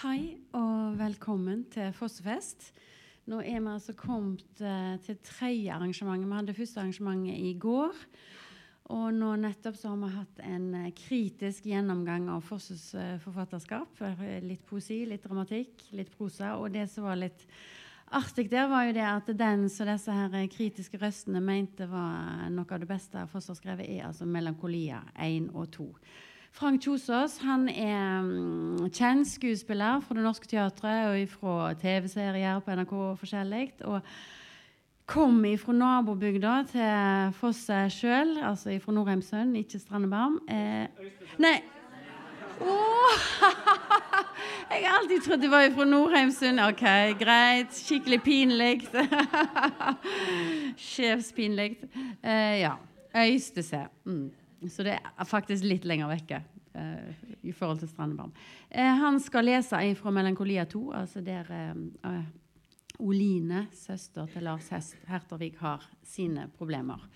Hei og velkommen til Fossefest. Nå er vi altså kommet eh, til tredje arrangementet. Vi hadde første arrangementet i går. Og nå nettopp så har vi hatt en eh, kritisk gjennomgang av Fosses eh, forfatterskap. Eh, Litt poesi, litt dramatikk, litt prosa. Og det som var litt artig der, var jo det at den som disse her eh, kritiske røstene mente var noe av det beste Foss har skrevet, er altså 'Melankolia 1 og 2'. Frank Kjosås han er mm, kjent skuespiller fra Det Norske Teatret og fra TV-serier på NRK og forskjellig. Og kom fra nabobygda til Fosse sjøl, altså fra Norheimsund, ikke Strandebarm. Eh, nei oh, Jeg har alltid trodd det var fra Norheimsund. Ok, greit. Skikkelig pinlig. Sjefspinlig. Eh, ja. Øystese. Mm. Så det er faktisk litt lenger vekke eh, i forhold til Strandebarm. Eh, han skal lese fra 'Melankolia 2', altså der eh, Oline, søster til Lars Hertervik, har sine problemer.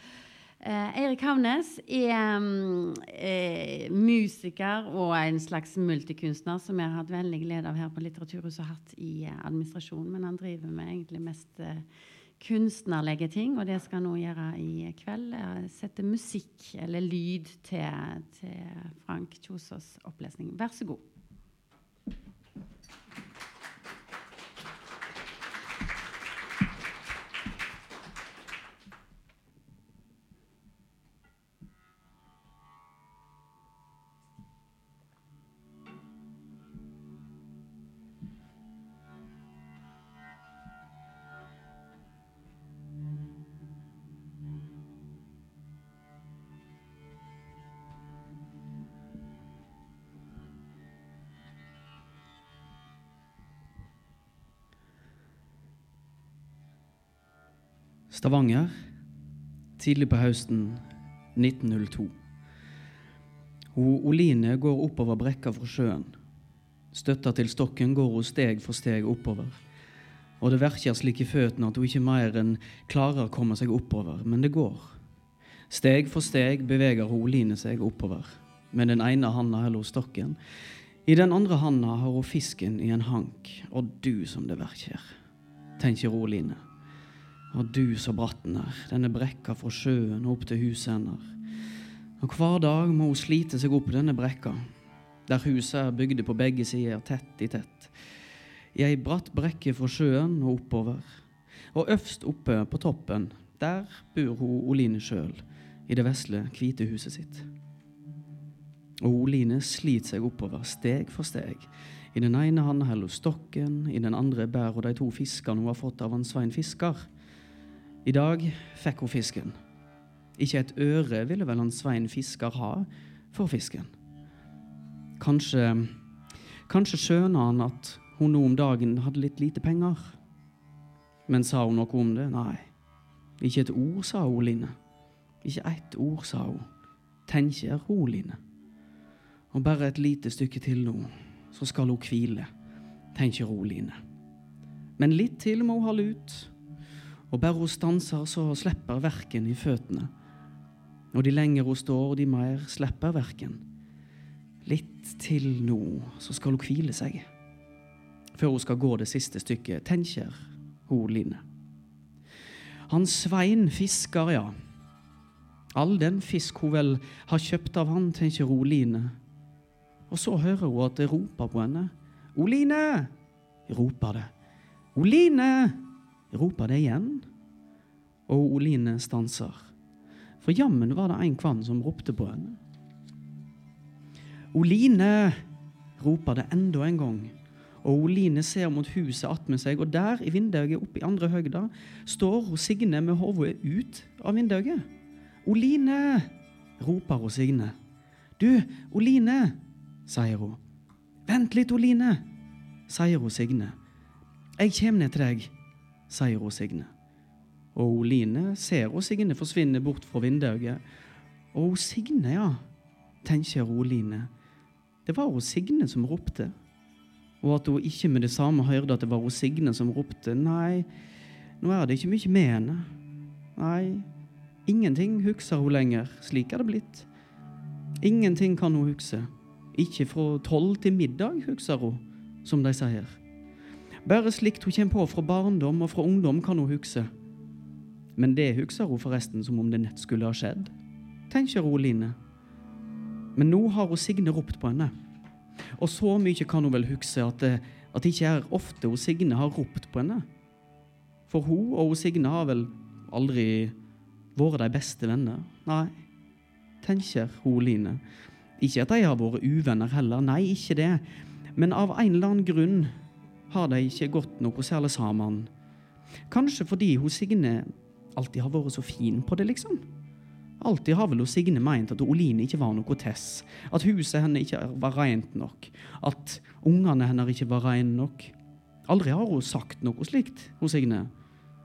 Eh, Eirik Havnes er mm, eh, musiker og en slags multikunstner som jeg har hatt veldig glede av her på Litteraturhuset og hatt i eh, administrasjonen. Men han driver med egentlig mest eh, kunstnerlige ting, og det skal jeg nå gjøre i kveld. Sette musikk eller lyd til, til Frank Kjosås' opplesning. Vær så god. Stavanger, tidlig på høsten 1902. Hun Oline går oppover brekka fra sjøen. Støtta til stokken går hun steg for steg oppover. Og det verker slik i føttene at hun ikke mer enn klarer å komme seg oppover, men det går. Steg for steg beveger hun Oline seg oppover. Med den ene handa holder hun stokken. I den andre handa har hun fisken i en hank. Og du som det verker, tenker Oline. Og du så bratt den er, denne brekka fra sjøen opp til huset hennes. Og hver dag må hun slite seg opp denne brekka, der huset er bygde på begge sider, tett i tett. I ei bratt brekke fra sjøen og oppover. Og øverst oppe på toppen, der bor hun Oline sjøl, i det vesle, hvite huset sitt. Og Oline sliter seg oppover, steg for steg. I den ene handa holder hun stokken, i den andre bærer hun de to fiskene hun har fått av han Svein Fisker. I dag fikk hun fisken. Ikke et øre ville vel han Svein Fisker ha for fisken. Kanskje Kanskje skjønner han at hun nå om dagen hadde litt lite penger. Men sa hun noe om det? Nei. Ikke et ord, sa hun, Line. Ikke ett ord, sa hun. Tenker hun, Line. Og bare et lite stykke til nå, så skal hun hvile, tenker hun, Line. Men litt til må hun holde ut. Og bare hun stanser, så slipper verken i føttene. Og de lenger hun står, de mer slipper verken. Litt til nå, så skal hun hvile seg. Før hun skal gå det siste stykket, tenker hun Line. Han Svein fisker, ja. All den fisk hun vel har kjøpt av han, tenker hun Line. Og så hører hun at det roper på henne. Oline! roper det. Oline! Roper det igjen. Og Oline stanser. For jammen var det en kvann som ropte på henne. Oline! roper det enda en gang. Og Oline ser mot huset attmed seg, og der i vinduet oppe i andre høgda står hun Signe med hodet ut av vinduet. Oline! roper hun Signe. Du, Oline! sier hun. Vent litt, Oline! sier hun Signe. Jeg kommer ned til deg, sier hun Signe. Og Line ser hun Signe forsvinne bort fra vinduet. Og hun Signe, ja, tenker line Det var hun Signe som ropte. Og at hun ikke med det samme hørte at det var hun Signe som ropte. Nei, nå er det ikke mye med henne. Nei, ingenting husker hun lenger. Slik er det blitt. Ingenting kan hun huske. Ikke fra tolv til middag, husker hun. som de sier. Bare slikt hun kommer på fra barndom og fra ungdom, kan hun huske. Men det husker hun forresten som om det nett skulle ha skjedd, tenker Line. Men nå har hun Signe ropt på henne. Og så mye kan hun vel huske at det, at det ikke er ofte hun Signe har ropt på henne. For hun og hun Signe har vel aldri vært de beste venner. Nei, tenker hun Line. Ikke at de har vært uvenner heller, nei, ikke det. Men av en eller annen grunn har de ikke gått noe særlig sammen. Kanskje fordi hun Signe alltid har vært så fin på det, liksom. Alltid har vel hun Signe meint at Oline ikke var noe tess, at huset henne ikke var rent nok, at ungene hennes ikke var rene nok. Aldri har hun sagt noe slikt, hun Signe,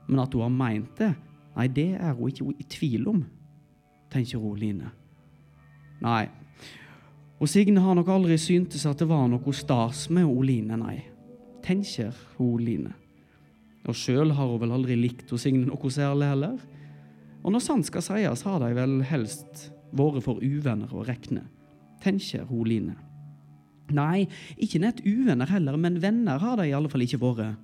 men at hun har meint det, nei, det er hun ikke i tvil om, tenker hun Line. Nei, og Signe har nok aldri syntes at det var noe stas med Oline, nei, tenker hun Line. Og sjøl har hun vel aldri likt hun Signe noe særlig heller. Og når sant skal sies, har de vel helst vært for uvenner å rekne, tenker hun Line. Nei, ikke nett uvenner heller, men venner har de i alle fall ikke vært.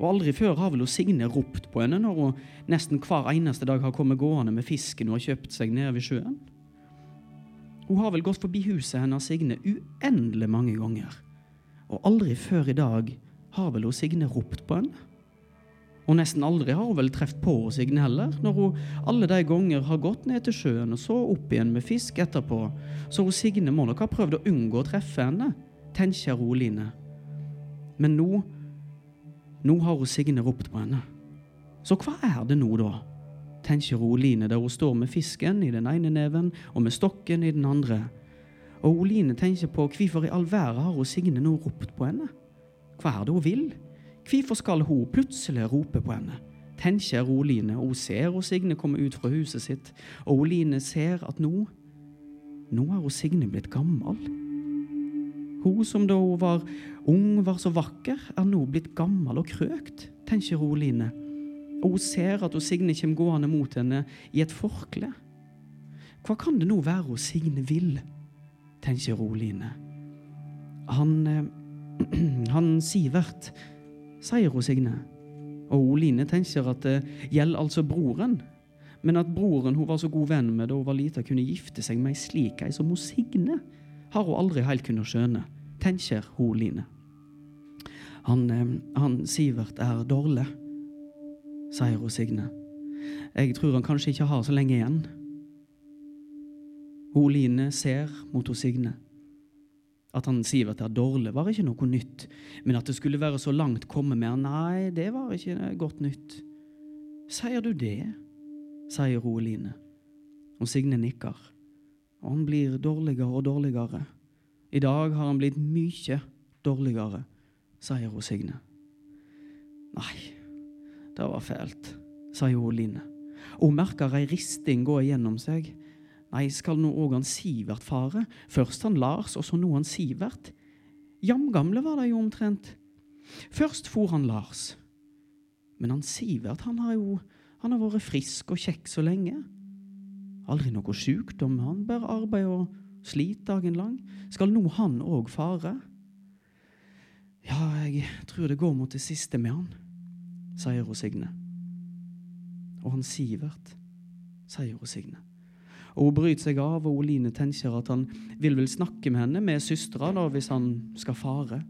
Og aldri før har vel hun Signe ropt på henne når hun nesten hver eneste dag har kommet gående med fisken hun har kjøpt seg nede ved sjøen. Hun har vel gått forbi huset hennes Signe uendelig mange ganger. Og aldri før i dag har vel hun Signe ropt på henne. Og nesten aldri har hun vel truffet på Signe heller, når hun alle de ganger har gått ned til sjøen og så opp igjen med fisk etterpå, så hun Signe må nok ha prøvd å unngå å treffe henne, tenker hun Line. Men nå, nå har hun Signe ropt på henne. Så hva er det nå, da? tenker Oline der hun står med fisken i den ene neven og med stokken i den andre. Og Oline tenker på hvorfor i all verden har hun Signe nå ropt på henne? Hva er det hun vil? Hvorfor skal hun plutselig rope på henne? Tenker Oline, og hun ser hun Signe komme ut fra huset sitt, og Oline ser at nå Nå er hun Signe blitt gammel. Hun som da hun var ung, var så vakker, er nå blitt gammel og krøkt, tenker Oline og hun ser at hun Signe kommer gående mot henne i et forkle. Hva kan det nå være hun Signe vil, tenker Roline. Han eh, Han Sivert, sier hun Signe. Og Line tenker at det gjelder altså broren, men at broren hun var så god venn med da hun var lita, kunne gifte seg med ei slik ei som hun Signe, har hun aldri helt kunnet skjønne, tenker hun Line. Han, eh, han Sivert er dårlig sier hun Signe. Jeg tror han kanskje ikke har så lenge igjen. Hun Line ser mot hun Signe. At han Sivert er dårlig, var ikke noe nytt, men at det skulle være så langt komme med nei, det var ikke godt nytt. Sier du det? sier hun Line. Og Signe nikker. Og han blir dårligere og dårligere. I dag har han blitt mye dårligere, sier hun Signe. Nei, det var fælt, sier hun Line. Og hun merker ei risting gå igjennom seg. Nei, skal nå òg han Sivert fare? Først han Lars, og så nå han Sivert. Jamgamle var de jo omtrent. Først for han Lars. Men han Sivert, han har jo han har vært frisk og kjekk så lenge. Aldri noe sjukdom, han bare arbeid og slit dagen lang. Skal nå han òg fare? Ja, jeg tror det går mot det siste med han sier hun Signe. Og han Sivert, sier hun Signe. Og Hun bryter seg av, og Oline tenker at han vil vel snakke med henne, med søstera, hvis han skal fare.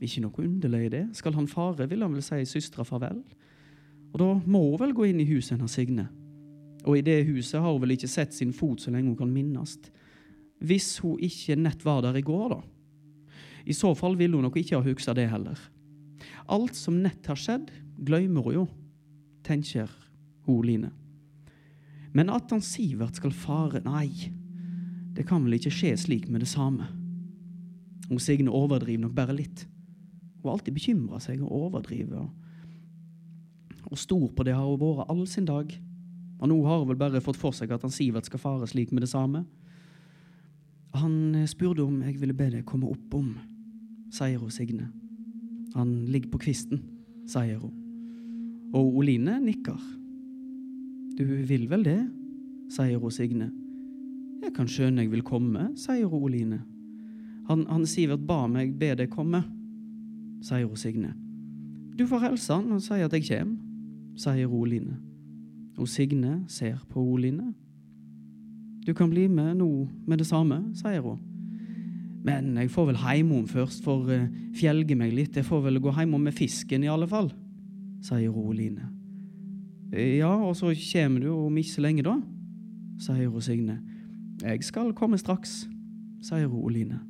Ikke noe underlig i det. Skal han fare, vil han vel si søstera farvel. Og da må hun vel gå inn i huset hennes Signe. Og i det huset har hun vel ikke sett sin fot så lenge hun kan minnes. Hvis hun ikke nett var der i går, da. I så fall ville hun nok ikke ha huska det heller. Alt som nett har skjedd, glemmer hun jo, tenker hun Line. Men at han Sivert skal fare, nei, det kan vel ikke skje slik med det samme. Hun Signe overdriver nok bare litt. Hun har alltid bekymra seg og overdriver. Og stor på det har hun vært all sin dag. Og nå har hun vel bare fått for seg at han Sivert skal fare slik med det samme. Han spurte om jeg ville be deg komme opp om, sier hun Signe. Han ligger på kvisten, sier hun. Og Oline nikker. Du vil vel det, sier hun Signe. Jeg kan skjønne jeg vil komme, sier hun Oline. Han, han Sivert ba meg be deg komme, sier hun Signe. Du får hilse han og si at jeg kommer, sier Oline. Og Signe ser på Oline. Du kan bli med nå med det samme, sier hun. Men jeg får vel heimom først, for uh, fjelge meg litt. Jeg får vel gå heimom med fisken i alle fall, sier Oline. Ja, og så kommer du om ikke så lenge, da, sier hun Signe. Jeg skal komme straks, sier hun Oline.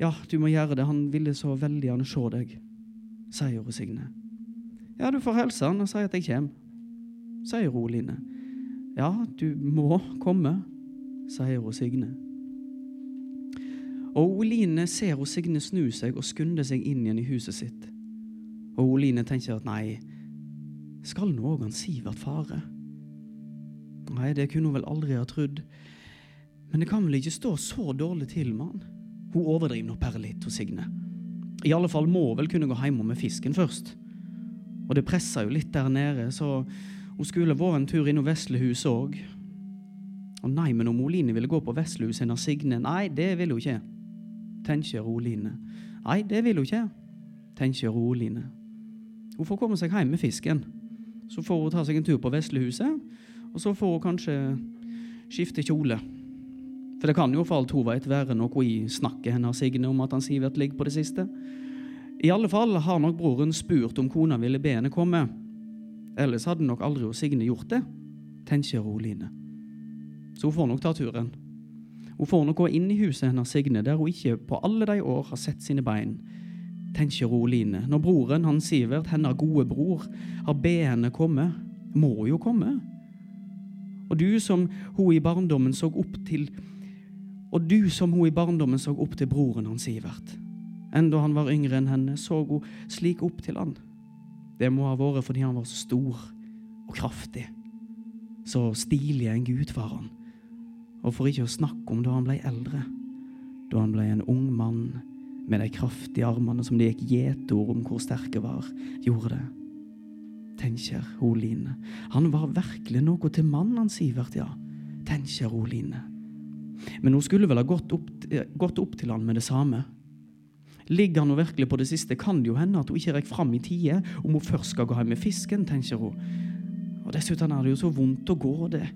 Ja, du må gjøre det, han ville så veldig gjerne se deg, sier hun Signe. Ja, du får hilse han og si at jeg kommer, sier hun Oline. Ja, du må komme, sier hun Signe. Og Oline ser hun Signe snu seg og skunde seg inn igjen i huset sitt. Og Oline tenker at nei, skal nå òg han Sivert fare? Nei, det kunne hun vel aldri ha trodd. Men det kan vel ikke stå så dårlig til med han? Hun overdriver nå bare litt, hos Signe. I alle fall må hun vel kunne gå hjem med fisken først. Og det pressa jo litt der nede, så hun skulle vært en tur innom Veslehuset òg. Og nei, men om Oline ville gå på Veslehuset hennes Signe, nei, det vil hun ikke tenker Oline. Nei, det vil hun ikke, tenker Oline. Hun får komme seg hjem med fisken. Så får hun ta seg en tur på Veslehuset, og så får hun kanskje skifte kjole. For det kan jo for alt hun veit være noe i snakket hennes Signe om at han Sivert ligger på det siste. I alle fall har nok broren spurt om kona ville be henne komme. Ellers hadde nok aldri Signe gjort det, tenker Line. Så hun får nok ta turen. Hun får nok gå inn i huset hennes Signe, der hun ikke på alle de år har sett sine bein. Tenker Oline, når broren hans Sivert, hennes gode bror, har bedt henne komme, må jo komme. Og du som hun i barndommen så opp til Og du som hun i barndommen så opp til broren hans Sivert. Enda han var yngre enn henne, så hun slik opp til han. Det må ha vært fordi han var så stor og kraftig. Så stilig en gud var han. Og for ikke å snakke om da han ble eldre, da han ble en ung mann med de kraftige armene som det gikk gjetord om hvor sterke var, gjorde det. Tenker Oline. Han var virkelig noe til mannen, Sivert, ja. Tenker Oline. Men hun skulle vel ha gått opp, gått opp til han med det samme. Ligger han nå virkelig på det siste, kan det jo hende at hun ikke rekker fram i tide om hun først skal gå hjem med fisken, tenker hun. Og dessuten er det jo så vondt å gå. det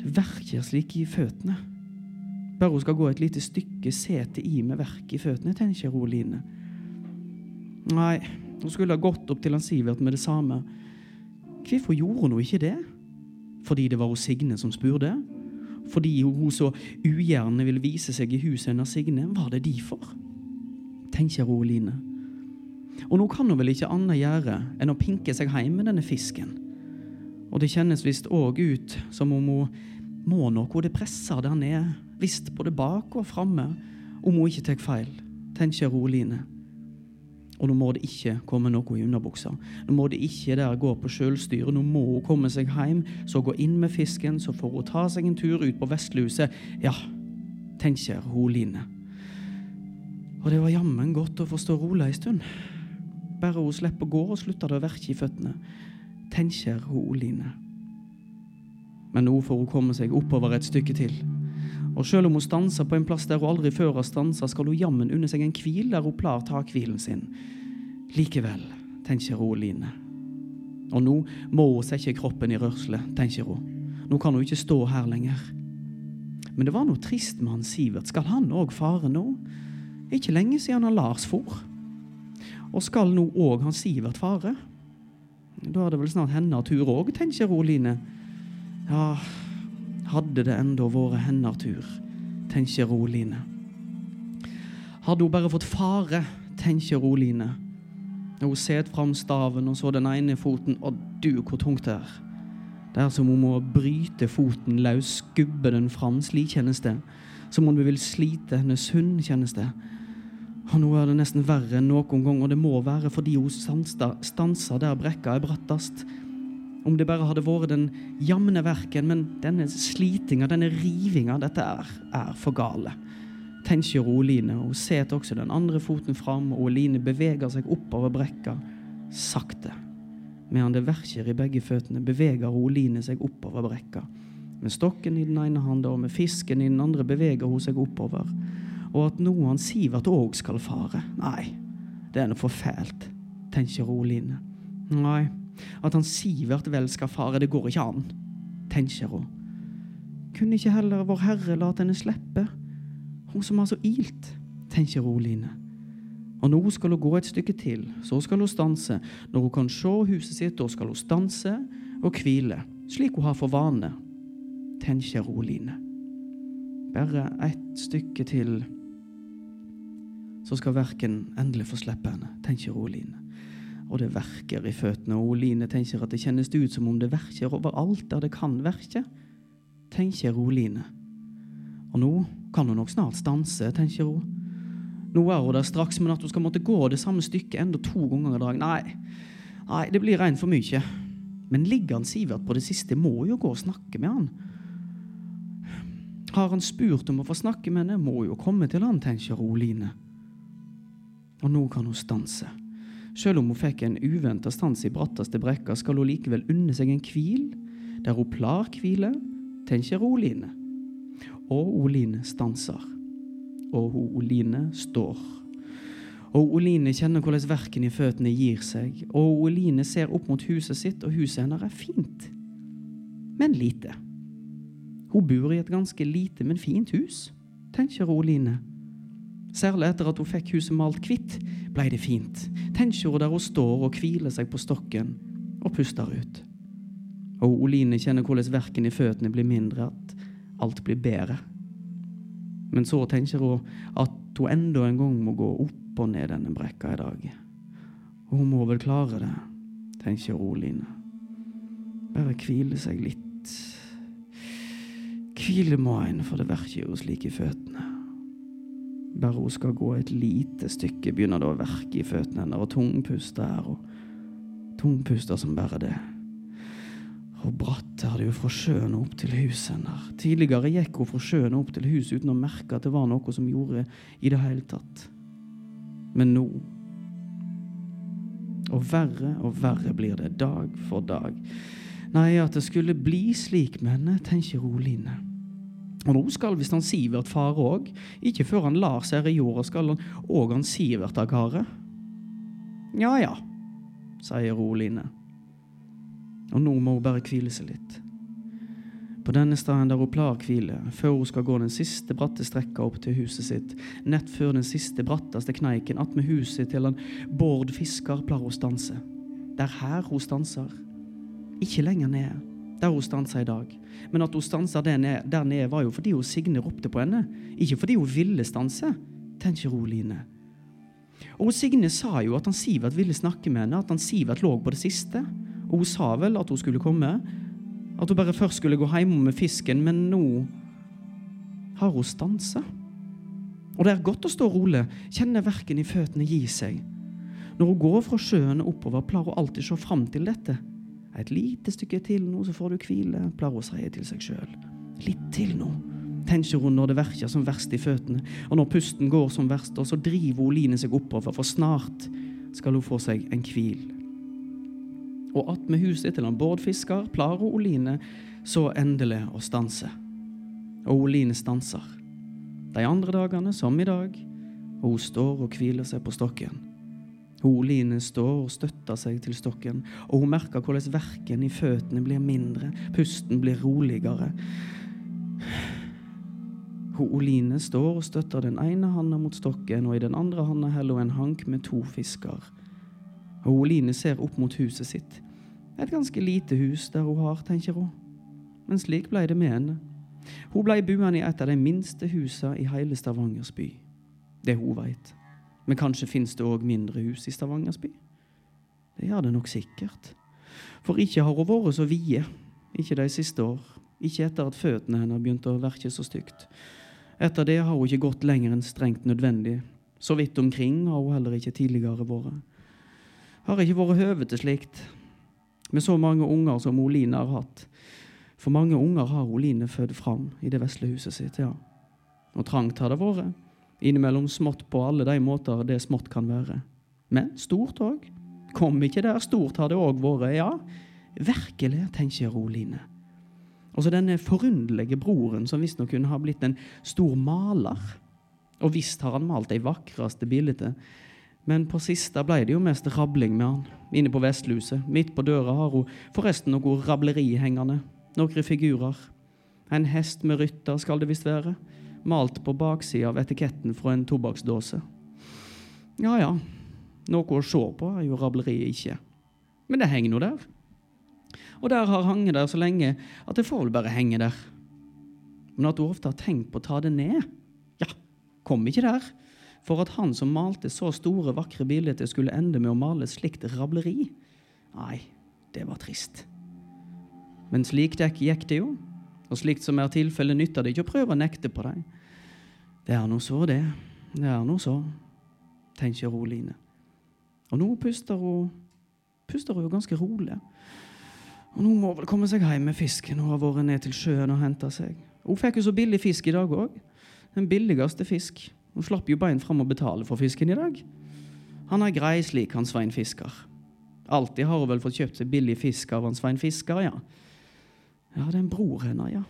det verker slik i føttene. Bare hun skal gå et lite stykke, sete i med verk i føttene, tenker Line. Nei, hun skulle ha gått opp til han Sivert med det samme. Hvorfor gjorde hun ikke det? Fordi det var hun Signe som spurte? Fordi hun så ugjerne ville vise seg i huset hennes Signe? Var det derfor? Tenker Line. Og nå kan hun vel ikke annet gjøre enn å pinke seg hjem med denne fisken. Og det kjennes visst òg ut som om hun må noe det presser der nede, visst både bak og framme, om hun ikke tar feil, tenker Roline. Og nå må det ikke komme noe i underbuksa. Nå må det ikke der gå på sjølstyre. Nå må hun komme seg hjem, så gå inn med fisken, så får hun ta seg en tur ut på Vestluset. Ja, tenker Roline. Og det var jammen godt å få stå rolig ei stund. Bare hun slipper å gå, og slutter det å verke i føttene tenker hun Oline. Men nå får hun komme seg oppover et stykke til. Og selv om hun stanser på en plass der hun aldri før har stansa, skal hun jammen unne seg en hvil der hun plar ta hvilen sin. Likevel, tenker hun Line. Og nå må hun sette kroppen i rørsle, tenker hun. Nå kan hun ikke stå her lenger. Men det var noe trist med han Sivert. Skal han òg fare nå? Ikke lenge siden han Lars for. Og skal nå òg han Sivert fare? Da er det vel snart hennes tur òg, tenker hun Line. Ja, hadde det enda vært hennes tur, tenker Oline. Hadde hun bare fått fare, tenker Oline. Hun set fram staven og så den ene foten, å du, hvor tungt det er. Det er som om hun må bryte foten løs, skubbe den fram, slik kjennes det. Som om hun vil slite hennes hund, kjennes det. Og nå er det nesten verre enn noen gang, og det må være fordi hun stanser der brekka er brattest. Om det bare hadde vært den jevne verken, men denne slitinga, denne rivinga, dette er, er for gale. Tenker Oline, og setter også den andre foten fram, og Oline beveger seg oppover brekka, sakte. Medan det verker i begge føttene, beveger Oline seg oppover brekka. Med stokken i den ene handa og med fisken i den andre beveger hun seg oppover. og at noen Sivert òg skal fare. Nei, det er noe for fælt, tenker Oline. Nei, at han Sivert vel skal fare, det går ikke an, tenker hun. Kunne ikke heller Vår Herre latt henne slippe, hun som har så ilt, tenker line Og nå skal hun gå et stykke til, så skal hun stanse. Når hun kan se huset sitt, da skal hun stanse og hvile, slik hun har for vane, tenker line Bare ett stykke til, så skal verken endelig få slippe henne, tenker Oline. Og det verker i føttene, og Oline tenker at det kjennes ut som om det verker overalt der det kan verke, tenker Oline. Og nå kan hun nok snart stanse, tenker hun. Nå er hun der straks, men at hun skal måtte gå det samme stykket enda to ganger i dag, nei, nei, det blir reint for mye. Men ligger han Sivert på det siste, må jo gå og snakke med han. Har han spurt om å få snakke med henne, må jo komme til han, tenker Oline. Og nå kan hun stanse. Selv om hun fikk en uventa stans i bratteste brekka, skal hun likevel unne seg en hvil, der hun plar hvile, tenker Oline. Og Oline stanser. Og hun Oline står. Og Oline kjenner hvordan verken i føttene gir seg, og Oline ser opp mot huset sitt, og huset hennes er fint, men lite. Hun bor i et ganske lite, men fint hus, tenker Oline. Særlig etter at hun fikk huset malt hvitt, blei det fint, hun der hun står og hviler seg på stokken og puster ut. Og Oline kjenner hvordan verken i føttene blir mindre, at alt blir bedre. Men så tenker hun at hun enda en gang må gå opp og ned denne brekka i dag. Og hun må vel klare det, tenker Oline. Bare hvile seg litt. Hvile må en, for det verker jo slik i føttene. Bare hun skal gå et lite stykke, begynner det å verke i føttene hennes, og tungpuste her, og tungpuster som bare det. Og bratt er det jo fra sjøen opp til huset hennes. Tidligere gikk hun fra sjøen opp til huset uten å merke at det var noe som gjorde i det hele tatt. Men nå Og verre og verre blir det dag for dag. Nei, at det skulle bli slik med henne, tenker Oline. Og nå skal visst han Sivert fare òg. Ikke før han lar seg i jorda, skal han òg han Sivert av gårde. Ja ja, sier Oline. Og nå må hun bare hvile seg litt. På denne staden der hun plar hvile, før hun skal gå den siste bratte strekka opp til huset sitt, nett før den siste bratteste kneiken attmed huset til han Bård Fisker plar hun stanse. Det er her hun stanser. Ikke lenger ned, der hun stansa i dag. Men at hun stansa der nede, der nede, var jo fordi hun Signe ropte på henne. Ikke fordi hun ville stanse, Tenk ro, Line. Og Signe sa jo at han Sivert ville snakke med henne, at han Sivert lå på det siste. Og hun sa vel at hun skulle komme, at hun bare først skulle gå hjem med fisken, men nå har hun stansa. Og det er godt å stå rolig, kjenne verken i føttene gi seg. Når hun går fra sjøen oppover, pleier hun alltid å se fram til dette. Et lite stykke til nå, så får du hvile, pleier hun å si til seg sjøl. Litt til nå, tenker hun når det verker som verst i føttene, og når pusten går som verst, og så driver Oline seg oppover, for snart skal hun få seg en hvil. Og attmed huset til han Bård Fisker plarer Oline så endelig å stanse. Og Oline stanser. De andre dagene som i dag, og hun står og hviler seg på stokken. Oline står og støtter seg til stokken, og hun merker hvordan verken i føttene blir mindre, pusten blir roligere. Oline står og støtter den ene handa mot stokken, og i den andre handa heller hun en hank med to fisker. Og Oline ser opp mot huset sitt. Et ganske lite hus der hun har, tenker hun. Men slik blei det med henne. Hun blei buende i et av de minste husa i hele Stavangers by. Det hun veit. Men kanskje fins det òg mindre hus i Stavangers by? Det gjør det nok sikkert. For ikke har hun vært så vide, ikke de siste år. Ikke etter at føttene hennes begynte å verke så stygt. Etter det har hun ikke gått lenger enn strengt nødvendig. Så vidt omkring har hun heller ikke tidligere vært. Har ikke vært høve til slikt. Med så mange unger som Oline har hatt. For mange unger har Oline født fram i det vesle huset sitt, ja. Og trangt har det vært. Innimellom smått på alle de måter det smått kan være. Men stort òg. Kom ikke der stort har det òg vært, ja. Virkelig, tenker Oline. Og så denne forunderlige broren som visstnok kunne ha blitt en stor maler. Og visst har han malt de vakreste bildene, men på siste ble det jo mest rabling med han. Inne på vestluset. Midt på døra har hun forresten noe rableri hengende. Noen figurer. En hest med rytter skal det visst være. Malt på baksida av etiketten fra en tobakksdåse. Ja ja, noe å se på er jo rableriet ikke. Men det henger nå der. Og der har hanget der så lenge at det får vel bare henge der. Men at hun ofte har tenkt på å ta det ned, ja, kom ikke der for at han som malte så store, vakre bilder, skulle ende med å male slikt rableri. Nei, det var trist. Men slik gikk det jo, og slikt som er tilfellet, nytter det ikke å prøve å nekte på dem. Det er nå så, det. Det er nå så, tenker Line. Og nå puster hun puster hun ganske rolig. Og nå må hun vel komme seg hjem med fisken hun har vært ned til sjøen og henta seg. Hun fikk jo så billig fisk i dag òg. Den billigste fisk. Hun slapp jo bein fram og betale for fisken i dag. Han er grei slik, han Svein Fisker. Alltid har hun vel fått kjøpt seg billig fisk av han Svein Fisker, ja. Ja, det er en bror hennes, ja.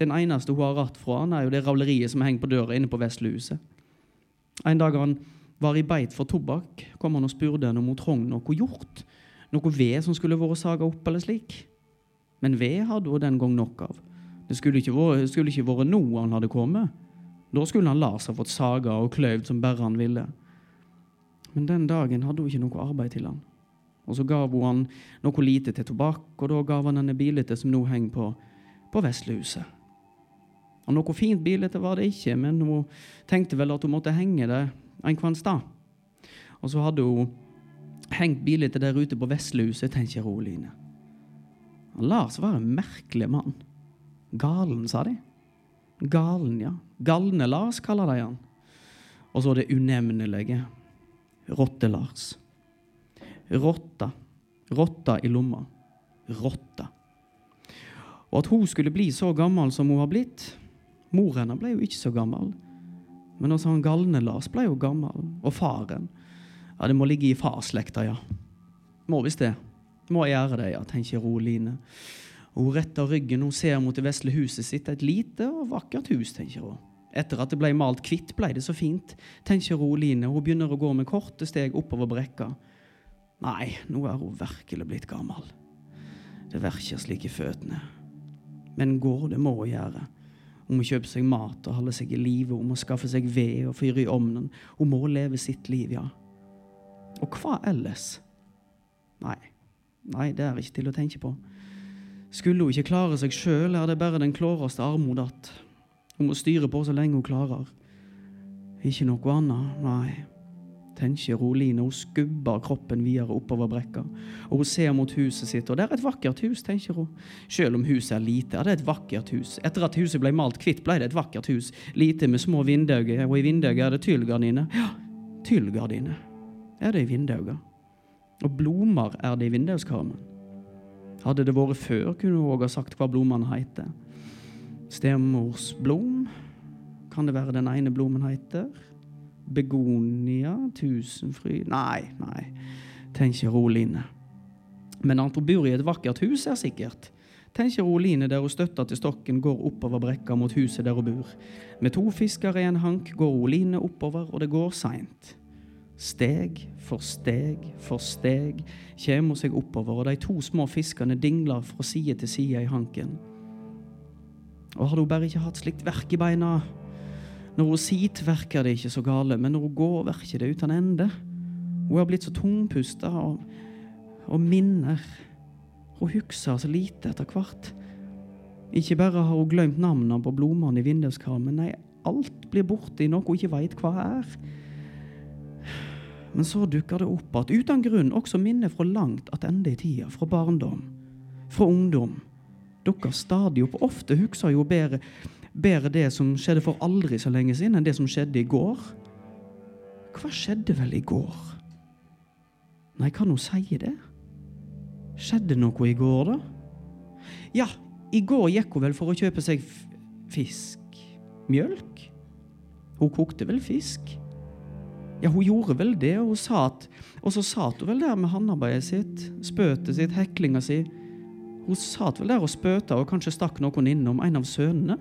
Den eneste hun har ratt fra han, er jo det ravleriet som henger på døra inne på Vestluhuset. En dag han var i beit for tobakk, kom han og spurte henne om hun trong noe hjort. Noe ved som skulle vært saga opp, eller slik. Men ved hadde hun den gang nok av. Det skulle ikke vært, skulle vært nå han hadde kommet. Da skulle han Lars ha fått saga og kløyvd som bare han ville. Men den dagen hadde hun ikke noe arbeid til han. Og så gav hun han noe lite til tobakk, og da gav han denne bilete som nå henger på, på Vestlehuset. Og noe fint bilete var det ikke, men hun tenkte vel at hun måtte henge det en kvann stad. Og så hadde hun hengt bilete der ute på Vestlehuset, tenker Roline. Lars var en merkelig mann. Galen, sa de. Galen, ja. Galne-Lars kaller de han. Og så det unevnelige. Rotte-Lars. Rotta. Rotta i lomma. Rotta. Og at hun skulle bli så gammel som hun har blitt Mor hennes ble jo ikke så gammel. Men også han Galne-Lars ble jo gammel. Og faren. Ja, det må ligge i farsslekta, ja. Må visst det. Må gjøre det, ja, tenker Roline. Hun retter ryggen hun ser mot det vesle huset sitt, et lite og vakkert hus, tenker hun. Etter at det ble malt hvitt, ble det så fint, tenker Roline. Hun begynner å gå med korte steg oppover brekka. Nei, nå er hun virkelig blitt gammel. Det verker slik i føttene. Men går det må hun gjøre. Hun må kjøpe seg mat og holde seg i live. Hun må skaffe seg ved og fyre i ovnen. Hun må leve sitt liv, ja. Og hva ellers? Nei, nei, det er ikke til å tenke på. Skulle hun ikke klare seg sjøl, er det bare den klåreste armod att. Hun må styre på så lenge hun klarer. Ikke noe annet, nei. Tenker Roline. Hun skubber kroppen videre oppover brekka. Og hun ser mot huset sitt, og det er et vakkert hus, tenker hun. Selv om huset er lite, er det et vakkert hus. Etter at huset ble malt hvitt, ble det et vakkert hus. Lite med små vinduer, og i vinduet er det tyllgardiner. Ja, tyllgardiner er det i vinduet. Og blomster er det i vinduskarmen. Hadde det vært før, kunne hun òg ha sagt hva blomstene heter. Stemors blom. Kan det være den ene blomen heter? Begonia? Tusenfryd? Nei, nei, tenker Roline. Men han bor i et vakkert hus, er sikkert. Tenker Roline der hun støtter til stokken går oppover brekka mot huset der hun bor. Med to fiskere i en hank går Roline oppover, og det går seint. Steg for steg for steg kommer hun seg oppover, og de to små fiskene dingler fra side til side i hanken. Og hadde hun bare ikke hatt slikt verk i beina Når hun sitter, virker det ikke så gale, men når hun går, verker det uten ende. Hun har blitt så tungpusta og, og minner. Hun husker så lite etter hvert. Ikke bare har hun glemt navnene på blomstene i vinduskarmen, nei, alt blir borte i noe hun ikke veit hva er. Men så dukker det opp at uten grunn også minner fra langt attende i tida, fra barndom, fra ungdom, dukker stadig opp. Ofte husker hun bedre, bedre det som skjedde for aldri så lenge siden, enn det som skjedde i går. Hva skjedde vel i går? Nei, kan hun si det? Skjedde noe i går, da? Ja, i går gikk hun vel for å kjøpe seg fisk. Mjølk? Hun kokte vel fisk? Ja, hun gjorde vel det, og, hun satt, og så satt hun vel der med håndarbeidet sitt, spøtet sitt, heklinga si. Hun satt vel der og spøta og kanskje stakk noen innom, en av sønnene.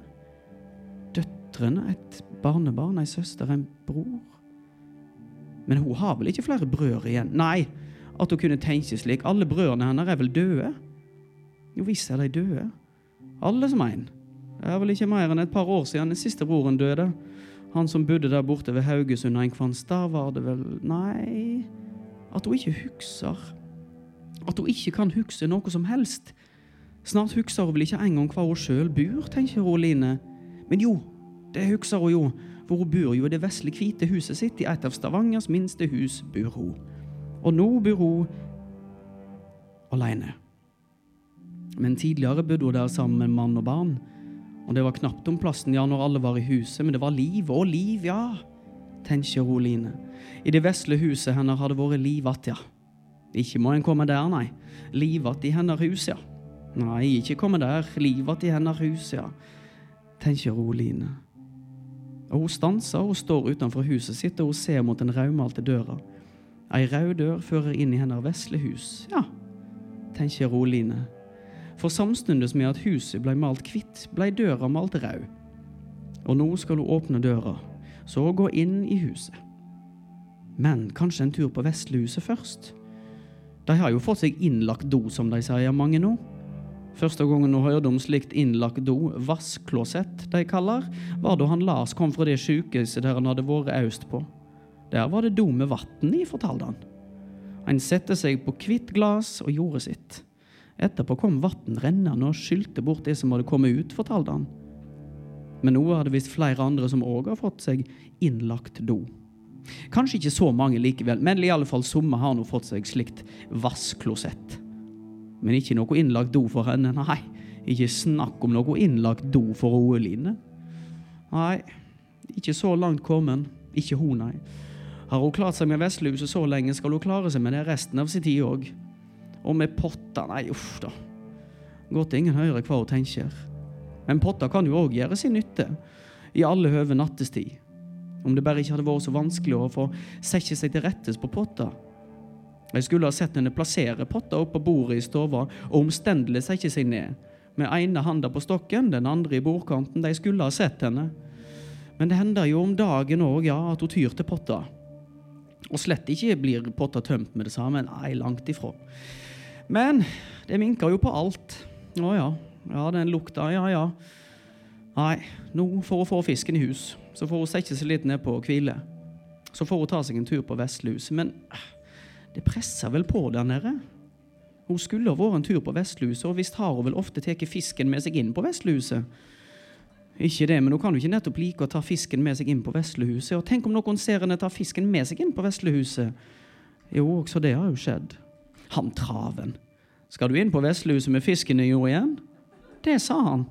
Døtrene, et barnebarn, ei søster, en bror. Men hun har vel ikke flere brødre igjen? Nei, at hun kunne tenke slik. Alle brødrene hennes er vel døde? Jo visst er de døde. Alle som en. Det er vel ikke mer enn et par år siden den siste broren døde. Han som bodde der borte ved Haugesund en kvanns, da var det vel Nei, at hun ikke husker. At hun ikke kan huske noe som helst. Snart husker hun vel ikke engang hvor hun sjøl bor, tenker Line. Men jo, det husker hun jo, for hun bor jo i det vesle, hvite huset sitt. I et av Stavangers minste hus bor hun. Og nå bor hun aleine. Men tidligere bodde hun der sammen med mann og barn. Og det var knapt om plassen ja, når alle var i huset, men det var liv og liv, ja, tenker Line. I det vesle huset hennes har det vært liv att, ja. Ikke må en komme der, nei. Liv att i hennes hus, ja. Nei, ikke komme der. Liv att i hennes hus, ja, tenker Line. Og hun stanser og står utenfor huset sitt, og hun ser mot den rødmalte døra. Ei rød dør fører inn i hennes vesle hus. Ja, tenker Roline. For samtidig med at huset blei malt hvitt, blei døra malt rød. Og nå skal hun åpne døra, så gå inn i huset. Men kanskje en tur på Vestlehuset først? De har jo fått seg innlagt do, som de sier, mange nå. Første gangen hun hørte om slikt innlagt do, vassklosett de kaller, var da han Lars kom fra det sjukehuset der han hadde vært øst på. Der var det do med vann i, fortalte han. Han satte seg på hvitt glass og gjorde sitt. Etterpå kom vann rennende og skylte bort det som hadde kommet ut, fortalte han. Men nå hadde visst flere andre som òg har fått seg innlagt do. Kanskje ikke så mange likevel, men i alle fall somme har nå fått seg slikt vassklosett. Men ikke noe innlagt do for henne. Nei, ikke snakk om noe innlagt do for Oeline. Nei, ikke så langt kommen. Ikke hun, nei. Har hun klart seg med Vestluset så lenge, skal hun klare seg med det resten av sin tid òg. Og med potta, Nei, uff da. Godt ingen hører hva hun tenker. Men potta kan jo òg gjøre sin nytte. I alle høve nattestid. Om det bare ikke hadde vært så vanskelig å få sette seg til rettes på potter. Jeg skulle ha sett henne plassere potta oppå bordet i stova og omstendelig sette seg ned. Med ene handa på stokken, den andre i bordkanten. De skulle ha sett henne. Men det hender jo om dagen òg, ja, at hun tyr til potta. Og slett ikke blir potta tømt med det samme. Nei, langt ifra. Men det minker jo på alt. Å ja. Ja, den lukta, ja ja. Nei, nå får hun få fisken i hus, så får hun sette seg litt ned på og hvile. Så får hun ta seg en tur på Vestluset. Men det presser vel på der nede. Hun skulle ha vært en tur på Vestluset, og visst har hun vel ofte tatt fisken med seg inn på Vestluset. Ikke det, men hun kan jo ikke nettopp like å ta fisken med seg inn på Veslehuset. Og tenk om noen ser henne ta fisken med seg inn på Veslehuset. Jo, også det har jo skjedd. Han traven. Skal du inn på Vestlehuset med fisken i jord igjen? Det sa han.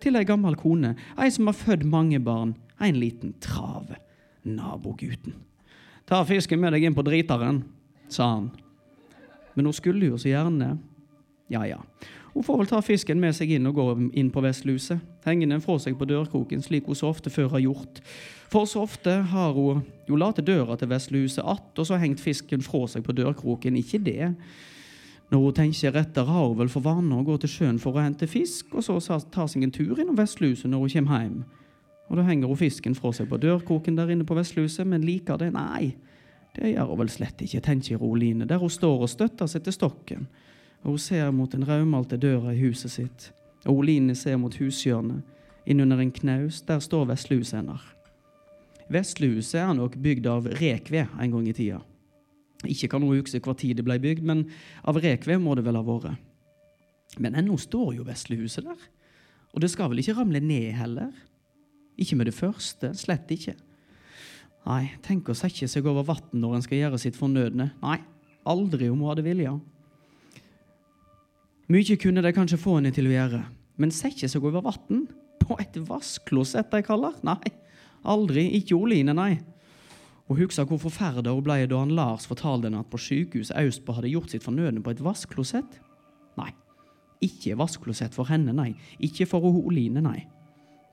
Til ei gammel kone, ei som har født mange barn. En liten trave. Nabogutten. Ta fisken med deg inn på driteren sa han. Men hun skulle jo så gjerne Ja, ja. Hun får vel ta fisken med seg inn og gå inn på Vestluset, henge den fra seg på dørkroken, slik hun så ofte før har gjort. For så ofte har hun jo latt døra til Vestluset att, og så hengt fisken fra seg på dørkroken. Ikke det. Når hun tenker etter, har hun vel for vane å gå til sjøen for å hente fisk, og så ta seg en tur innom Vestluset når hun kommer hjem. Og da henger hun fisken fra seg på dørkroken der inne på Vestluset, men liker det? Nei. Det gjør hun vel slett ikke, tenker Roline, der hun står og støtter seg til stokken. Og hun ser mot den raumalte døra i huset sitt. Og Oline ser mot hushjørnet. Innunder en knaus, der står veslehuset hennes. Veslehuset er nok bygd av rekved en gang i tida. Ikke kan hun huske hva tid det ble bygd, men av rekved må det vel ha vært. Men ennå står jo veslehuset der. Og det skal vel ikke ramle ned heller? Ikke med det første, slett ikke. Nei, tenk å sette seg over vann når en skal gjøre sitt fornødne. Nei, aldri om hun hadde vilja. Mykje kunne de kanskje få henne til å gjøre, men sette seg over vann? På et vassklosett, de kaller? Nei, aldri. Ikke Oline, nei. Og husker hvor forferda hun ble da han Lars fortalte henne at på sykehuset Austbø hadde gjort sitt fornødne på et vassklosett? Nei, ikke vassklosett for henne, nei. Ikke for Oline, nei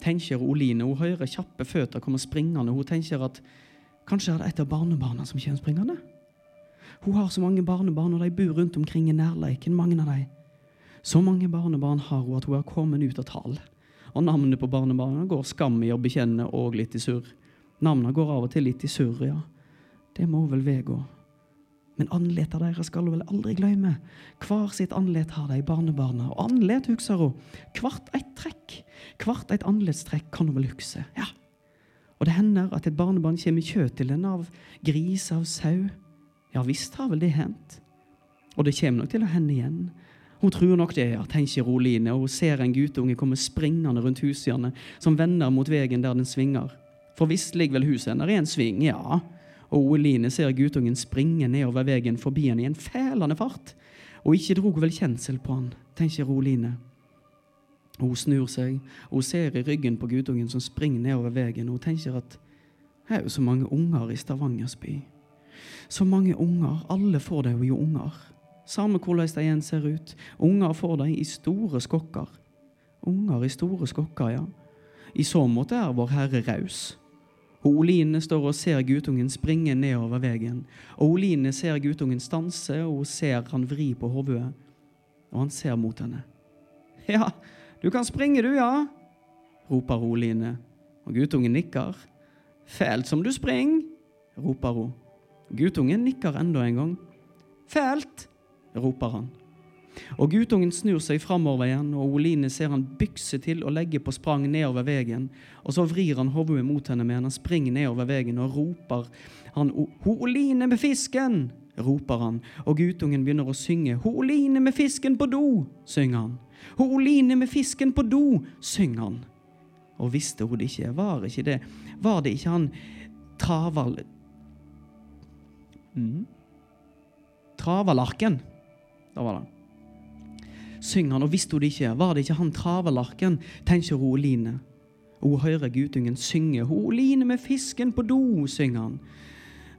tenker Oline. Hun hører kjappe føtter komme springende. Hun tenker at kanskje er det et av barnebarna som kommer springende. Hun har så mange barnebarn, og de bor rundt omkring i nærleiken, mange av dem. Så mange barnebarn har hun at hun har kommet ut av tall. Og navnet på barnebarna går skam i å bekjenne og litt i surr. Navnene går av og til litt i surr, ja. Det må vel ved gå. Men andleta deres skal hun vel aldri glemme. Hver sitt andlet har de barnebarna, og andlet husker hun. Hvert et trekk, hvert et andletstrekk kan hun vel hukse. Ja. Og det hender at et barnebarn kommer kjøt til henne av gris, av sau. Ja visst har vel det hendt. Og det kommer nok til å hende igjen. Hun tror nok det, ja, tenker Roline, og hun ser en guttunge komme springende rundt hushjørnet, som vender mot veien der den svinger. For visst ligger vel huset hennes i en sving, ja. Og Oline ser guttungen springe nedover veien forbi henne i en fælende fart. Og ikke drog vel kjensel på han, tenker Oline. Hun snur seg, og hun ser i ryggen på guttungen som springer nedover veien, hun tenker at det er jo så mange unger i Stavangers by. Så mange unger, alle får de jo unger. Samme hvordan de igjen ser ut. Unger får de i store skokker. Unger i store skokker, ja. I så måte er Vår Herre raus. Og Oline står og ser guttungen springe nedover veien. Og Oline ser guttungen stanse, og hun ser han vri på hodet. Og han ser mot henne. Ja, du kan springe, du, ja, roper Oline. Og guttungen nikker. Fælt som du springer, roper hun. Guttungen nikker enda en gang. Fælt, roper han. Og guttungen snur seg framover igjen, og Oline ser han bykse til og legge på sprang nedover veien. Og så vrir han hodet mot henne med han springer nedover veien og roper han Ho Oline med fisken! roper han, og guttungen begynner å synge. Ho Oline med fisken på do! synger han. Ho Oline med fisken på do! synger han. Og visste hun det ikke, var ikke det Var det ikke han Traval... Mm. Travalarken. Da var det synger han, og visste hun det ikke, var det ikke han travelarken, tenker hun Line. Hun hører guttungen synge, hun Line med fisken på do, synger han.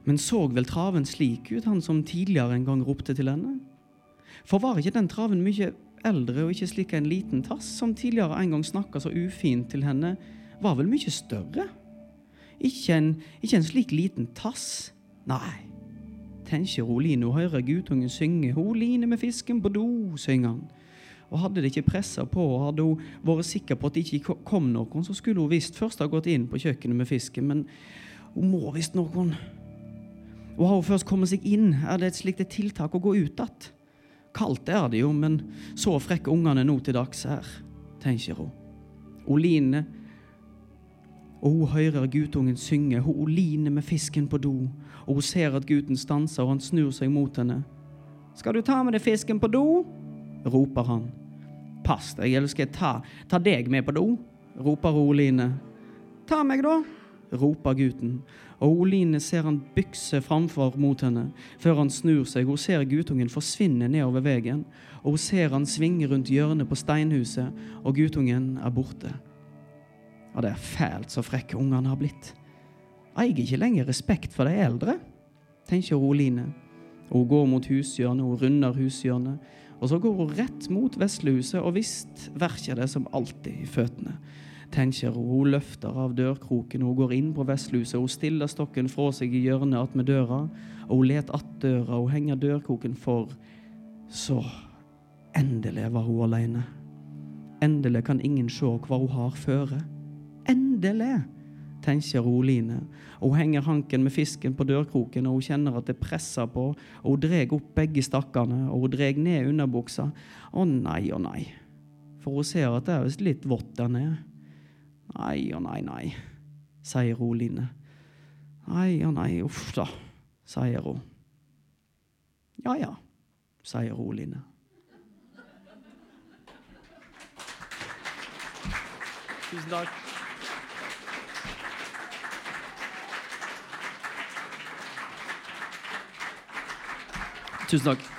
Men så vel traven slik ut, han som tidligere en gang ropte til henne? For var ikke den traven mye eldre og ikke slik en liten tass, som tidligere en gang snakka så ufint til henne, var vel mye større? Ikke en, ikke en slik liten tass, nei. Tenker Oline, hun hører guttungen synge, Oline med fisken på do, synger han. Og hadde det ikke pressa på, og hadde hun vært sikker på at det ikke kom noen, så skulle hun visst først ha gått inn på kjøkkenet med fisken, men hun må visst noen. Og har hun først kommet seg inn, er det et slikt tiltak å gå ut igjen. Kaldt er det jo, men så frekke ungene nå til dags er, tenker hun. Oline og hun hører guttungen synge, hun Oline med fisken på do, og hun ser at gutten stanser, og han snur seg mot henne. Skal du ta med deg fisken på do? roper han. Pass deg, eller skal jeg ta, ta deg med på do? roper Oline. Ta meg, da, roper gutten. Og Oline ser han bykse framfor mot henne, før han snur seg. Hun ser guttungen forsvinne nedover veien, og hun ser han svinge rundt hjørnet på steinhuset, og guttungen er borte. Og det er fælt så frekke ungene har blitt. Eier ikke lenger respekt for de eldre, tenker Oline. Hun går mot hushjørnet, hun runder hushjørnet, og så går hun rett mot veslehuset, og visst verker det som alltid i føttene. Tenker hun, hun løfter av dørkroken, hun går inn på veslehuset, hun stiller stokken fra seg i hjørnet attmed døra, og hun let att døra, hun henger dørkroken for. Så endelig var hun alene. Endelig kan ingen se hva hun har føre. Endelig! Tenker Oline. Hun henger hanken med fisken på dørkroken, og hun kjenner at det presser på. og Hun drar opp begge stakkene, og hun drar ned underbuksa. Å nei, å nei. For hun ser at det er visst litt vått der nede. Nei og nei, nei, sier Oline. Nei og nei, uff da, sier hun. Ja ja, sier Oline. Tusen takk. Tusen takk.